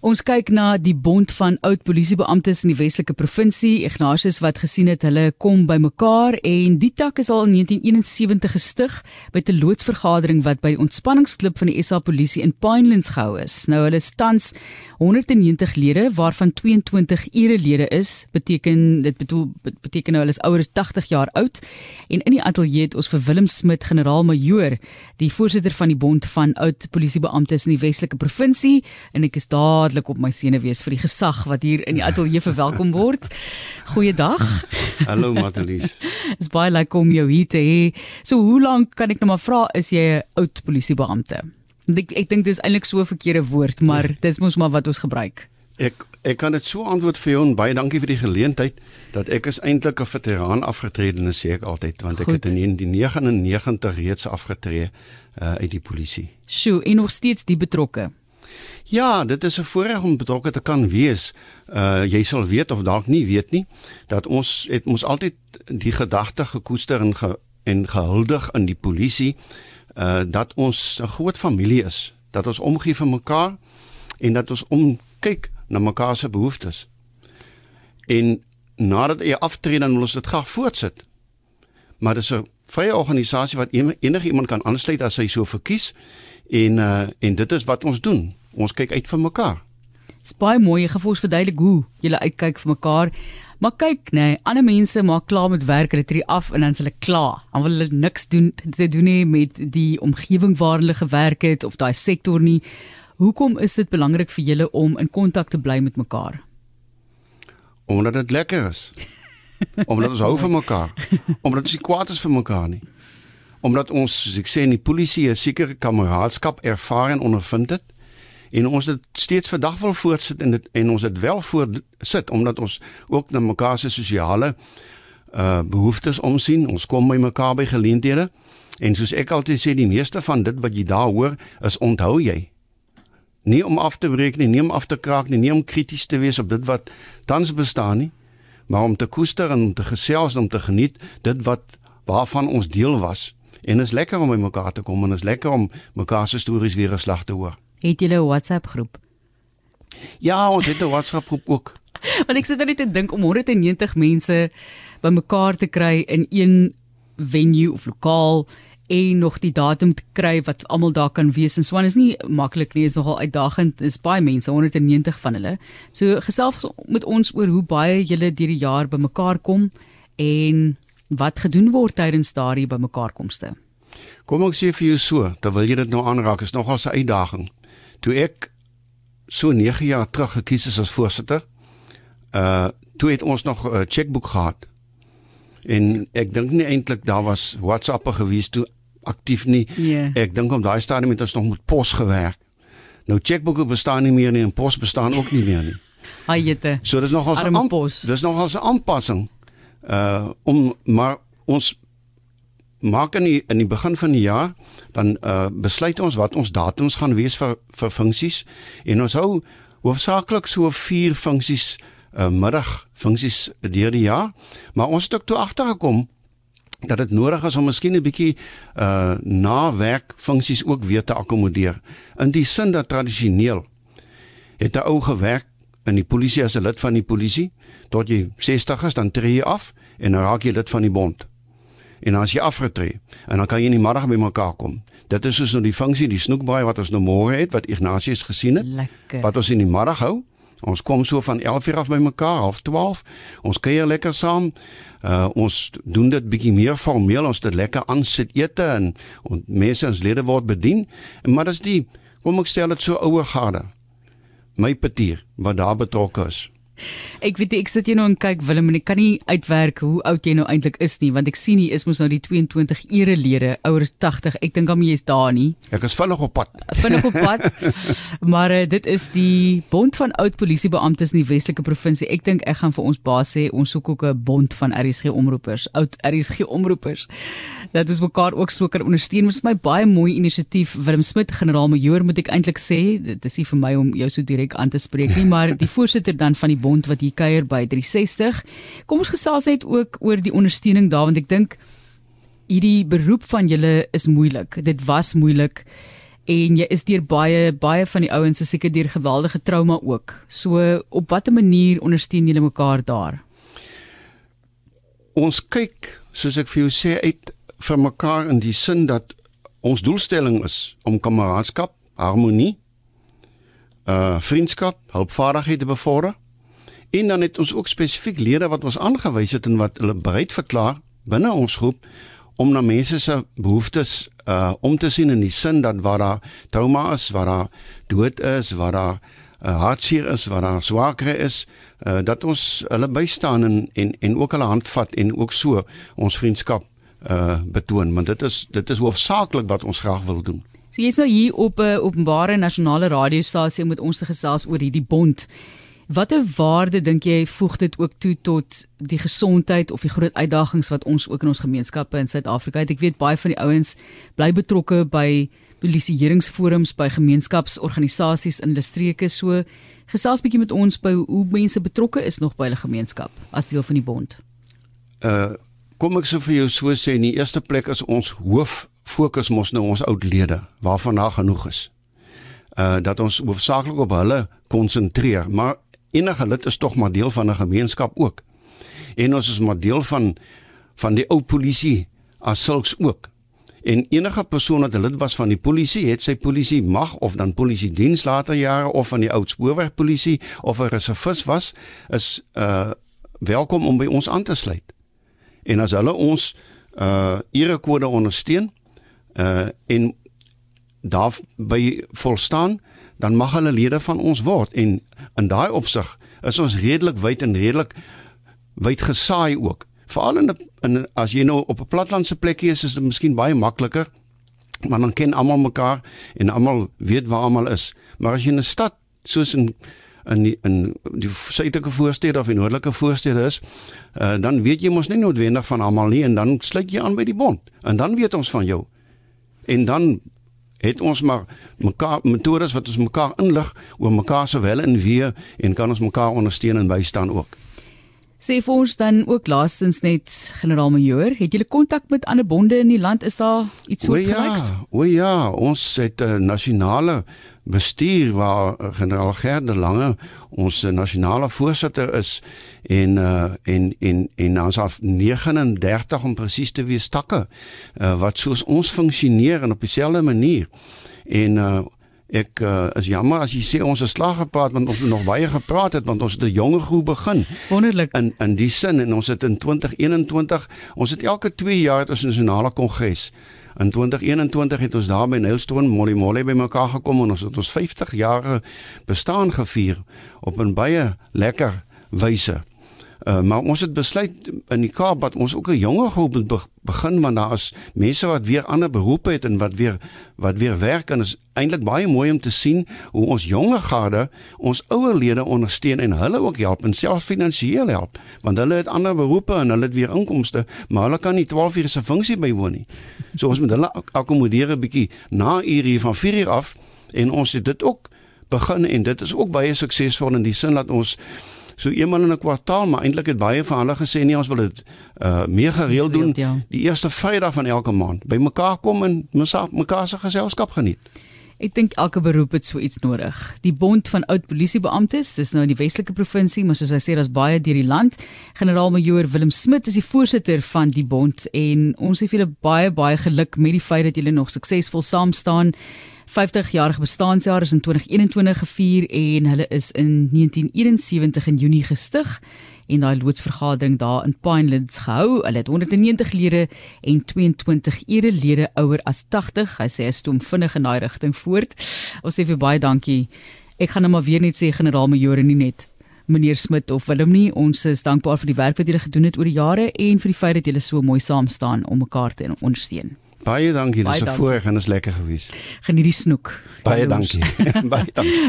Ons kyk na die bond van oud polisiebeamptes in die Weselike provinsie, Ignatius wat gesien het hulle kom bymekaar en die tak is al in 1971 gestig by 'n loodsvergadering wat by die ontspanningsklub van die SA Polisie in Pinelands gehou is. Nou hulle tans 190 lede waarvan 22 erelede is. Beteken dit bedoel beteken nou hulle is ouer as 80 jaar oud en in die ateljee het ons vir Willem Smit, generaal-majoor, die voorsitter van die bond van oud polisiebeamptes in die Weselike provinsie en ek is daar dadelik op my sene wees vir die gesag wat hier in die ateljee verwelkom word. Goeiedag. Hallo Matelies. Dit is baie lekker om jou hier te hê. So hoe lank kan ek nou maar vra is jy 'n oud polisiebeampte? Ek ek dink dis eintlik so 'n verkeerde woord, maar dis mos maar wat ons gebruik. Ek ek kan dit so antwoord vir jou en baie dankie vir die geleentheid dat ek is eintlik 'n veteraan afgetrede, sê ek altyd, want ek Goed. het in die 99 reeds afgetree uh, uit die polisie. Sjoe, en nog steeds die betrokke. Ja, dit is 'n voorreg om betrokke te kan wees. Uh jy sal weet of dalk nie weet nie dat ons het ons altyd die gedagte gekoester en ge, en gehuldig in die polisie uh dat ons 'n groot familie is, dat ons omgee vir mekaar en dat ons omkyk na mekaar se behoeftes. En nadat jy aftree dan wil ons dit graag voortsit. Maar dis 'n vrye organisasie wat enige iemand kan aansluit as hy so verkies en uh en dit is wat ons doen ons kyk uit vir mekaar. Dis baie mooi, jy gefors verduidelik hoe jy uitkyk vir mekaar. Maar kyk, nee, ander mense maak klaar met werk, hulle tree af en dan is hulle klaar. Dan wil hulle niks doen te doen nie met die omgewing waar hulle gewerk het of daai sektor nie. Hoekom is dit belangrik vir julle om in kontak te bly met mekaar? Omdat dit lekker is. Omdat ons hou van mekaar. Omdat ons nie kwaad is vir mekaar nie. Omdat ons, soos ek sê, in die polisie 'n sekere kameraadskap ervaar en ondervind het en ons het steeds vandag wil voortsit en dit en ons het wel voortsit omdat ons ook na mekaar se sosiale uh behoeftes omsien. Ons kom by mekaar by geleenthede en soos ek altyd sê die meeste van dit wat jy daar hoor is onthou jy. Nie om af te breek nie, nie om af te kraak nie, nie om krities te wees op dit wat tans bestaan nie, maar om te koester en om te gesels en om te geniet dit wat waarvan ons deel was. En is lekker om by mekaar te kom en is lekker om mekaar se stories weer geslag te hoor. Het julle 'n WhatsApp groep? Ja, ons het 'n WhatsApp groep ook. Want ek sit net te dink om 190 mense bymekaar te kry in een venue of lokaal en nog die datum te kry wat almal daar kan wees. En Swan is nie maklik nie is nogal uitdagend. Is baie mense 190 van hulle. So gesels met ons oor hoe baie julle deur die jaar bymekaar kom en wat gedoen word tydens daardie bymekaarkomste. Kom ek sê vir jou so dan wil jy dit nou aanraak is nogal 'n uitdaging toe ek so 9 jaar terug gekies is as voorsitter, uh toe het ons nog 'n chequeboek gehad. En ek dink nie eintlik daar was WhatsApp gewees toe aktief nie. Yeah. Ek dink om daai stadium het ons nog met pos gewerk. Nou chequeboeke bestaan nie meer nie en pos bestaan ook nie meer nie. Hayete. So dis nogal 'n dis nogal 'n aanpassing. Uh om maar ons maak in die, in die begin van die jaar dan uh, besluit ons wat ons datums gaan wees vir vir funksies. En ons hou hoofsaaklik so vier funksies uh, middag funksies deur die jaar. Maar ons het ook toe agtergekom dat dit nodig is om miskien 'n bietjie uh nawerk funksies ook weer te akkommodeer in die sin dat tradisioneel het 'n ou gewerk in die polisie as 'n lid van die polisie tot jy 60 is dan tree jy af en raak jy lid van die bond en dan as jy afgetree en dan kan jy in die middag by mekaar kom. Dit is soos nou die funksie die snoekbaai wat ons nou môre het wat Ignatius gesien het. Lekker. Wat ons in die middag hou. Ons kom so van 11:00 af by mekaar, half 12. Ons kuier lekker saam. Uh ons doen dit bietjie meer formeel. Ons dit lekker aansit ete en ons mense ons lede word bedien. En maar dis die kom ek stel dit so ouer gade. My petier wat daar betrokke is. Ek weet ek sit jy nou en kyk Willem en ek kan nie uitwerk hoe oud jy nou eintlik is nie want ek sien nie is mos nou die 22 erelede ouer as 80. Ek dink hom jy is daar nie. Ek is vinnig op pad. Vinnig op pad. maar uh, dit is die bond van oud polisiebeamptes in die Weselike provinsie. Ek dink ek gaan vir ons baas sê ons soek ook 'n bond van RSG omroepers, oud RSG omroepers. Dat ons mekaar ook so kan ondersteun. Dit is my baie mooi inisiatief Willem Smit generaal-majoor moet ek eintlik sê. Dit is nie vir my om jou so direk aan te spreek nie, maar die voorsitter dan van die bond wat hier kuier by 360. Kom ons gesels net ook oor die ondersteuning daar want ek dink hierdie beroep van julle is moeilik. Dit was moeilik en jy is deur baie baie van die ouens is seker deur geweldige trauma ook. So op watter manier ondersteun julle mekaar daar? Ons kyk, soos ek vir jou sê, uit vir mekaar in die sin dat ons doelstelling is om kameraadskap, harmonie, uh vriendskap, hulpvaardigheid te bevorder. En dan het ons ook spesifiek lede wat ons aangewys het en wat hulle bereid verklaar binne ons groep om na mense se behoeftes uh om te sien in die sin dat waar daar trauma is, waar daar dood is, waar daar uh, hartseer is, waar daar swaarkry is, uh dat ons hulle bystaan en en en ook hulle hand vat en ook so ons vriendskap uh betoon, want dit is dit is hoofsaaklik wat ons graag wil doen. So jy's nou hier op 'n uh, openbare nasionale radiostasie om met ons te gesels oor hierdie bond. Watter waarde dink jy voeg dit ook toe tot die gesondheid of die groot uitdagings wat ons ook in ons gemeenskappe in Suid-Afrika het? Ek weet baie van die ouens bly betrokke by polisieeringsforums, by gemeenskapsorganisasies in hulle streke. So gesels bietjie met ons by hoe mense betrokke is nog by hulle gemeenskap as deel van die bond. Uh kom ek sou vir jou so sê in die eerste plek is ons hoof fokus mos nou ons oud lede waarvan daar genoeg is. Uh dat ons hoofsaaklik op hulle konsentreer, maar enige lid is tog maar deel van 'n gemeenskap ook. En ons is maar deel van van die ou polisie as sulks ook. En enige persoon wat 'n lid was van die polisie, het sy polisie mag of dan polisie diens later jare of van die oud spoorwegpolisie of 'n reservis was, is uh welkom om by ons aan te sluit. En as hulle ons uh erekode ondersteun uh en daar by volstaan, dan mag hulle lede van ons word en in daai opsig is ons redelik wyd en redelik wyd gesaai ook. Veral in, in as jy nou op 'n platlandse plekkie is, is dit miskien baie makliker. Maar dan ken almal mekaar en almal weet waar almal is. Maar as jy in 'n stad soos in in die, in die suidelike voorstede of die noordelike voorstede is, uh, dan weet jy mos nie noodwendig van almal nie en dan sluit jy aan by die bond en dan weet ons van jou. En dan het ons maar mekaar metodes wat ons mekaar inlig oor mekaar se wel en wee en kan ons mekaar ondersteun en bystaan ook. Sê vir ons dan ook laastens net generaal-majoor, het julle kontak met ander bonde in die land? Is daar iets soortgelyks? O ja, o ja, ons het 'n nasionale bestuur waar uh, generaal Gerde Lange ons uh, nasionale voorsitter is. En uh, en en en ons af 39 om presies te wees takke uh, wat soos ons funksioneer en op dieselfde manier. En uh, ek uh, is jammer as jy sê ons het slag gepraat want ons het nog baie gepraat het want ons het 'n jonger groep begin. Wonderlik. In in die sin en ons het in 2021 ons het elke 2 jaar 'n nasionale kongres In 2021 het ons daar by Nelstroom Molly Molly bymekaar gekom en ons het ons 50 jaar bestaan gevier op 'n baie lekker wyse. Uh, maar ons het besluit in die Kaap dat ons ook 'n jonger groep moet be begin want daar is mense wat weer ander beroepe het en wat weer wat weer werk en is eintlik baie mooi om te sien hoe ons jonger garde ons ouer lede ondersteun en hulle ook help en selfs finansiëel help want hulle het ander beroepe en hulle het weer inkomste maar hulle kan nie 12 ure se funksie bywoon nie. So ons moet hulle akkommodeer 'n bietjie na ure van 4 uur af en ons het dit ook begin en dit is ook baie suksesvol in die sin dat ons so eenmal in 'n kwartaal, maar eintlik het baie van hulle gesê nee, ons wil dit uh meer gereeld doen ja. die eerste Vrydag van elke maand. By mekaar kom en mekaar se geselskap geniet. Ek dink elke beroep het so iets nodig. Die bond van oud polisiebeamptes, dis nou in die Weselike provinsie, maar soos hy sê, daar's baie deur die land. Generaal-majoor Willem Smit is die voorsitter van die bond en ons het julle baie baie geluk met die feit dat julle nog suksesvol saam staan. 50 jarige bestaanjaar is in 2021 gevier en hulle is in 1971 in Junie gestig en daai loodsvergadering daar in Pinelands gehou. Hulle het 190 lede en 22 erelede ouer as 80. Hy sê hy stoom vinnig in daai rigting voort. Ons sê vir baie dankie. Ek gaan nou maar weer net sê generaal-majoor nie net meneer Smit of Willem nie. Ons is dankbaar vir die werk wat julle gedoen het oor die jare en vir die feit dat julle so mooi saam staan om mekaar te ondersteun. Baie dankie, dis 'n voorreg en is lekker gewees. Geniet die snoek. Baie dankie. baie dankie.